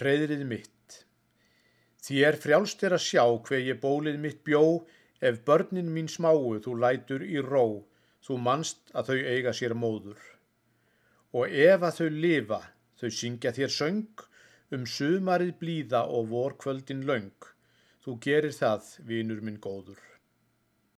hreðrið mitt. Þér frjálst er að sjá hver ég bólið mitt bjó, ef börnin mín smáu þú lætur í ró, þú manst að þau eiga sér móður. Og ef að þau lifa, þau syngja þér söng, um sumarið blíða og vorkvöldin löng, þú gerir það, vinur minn góður.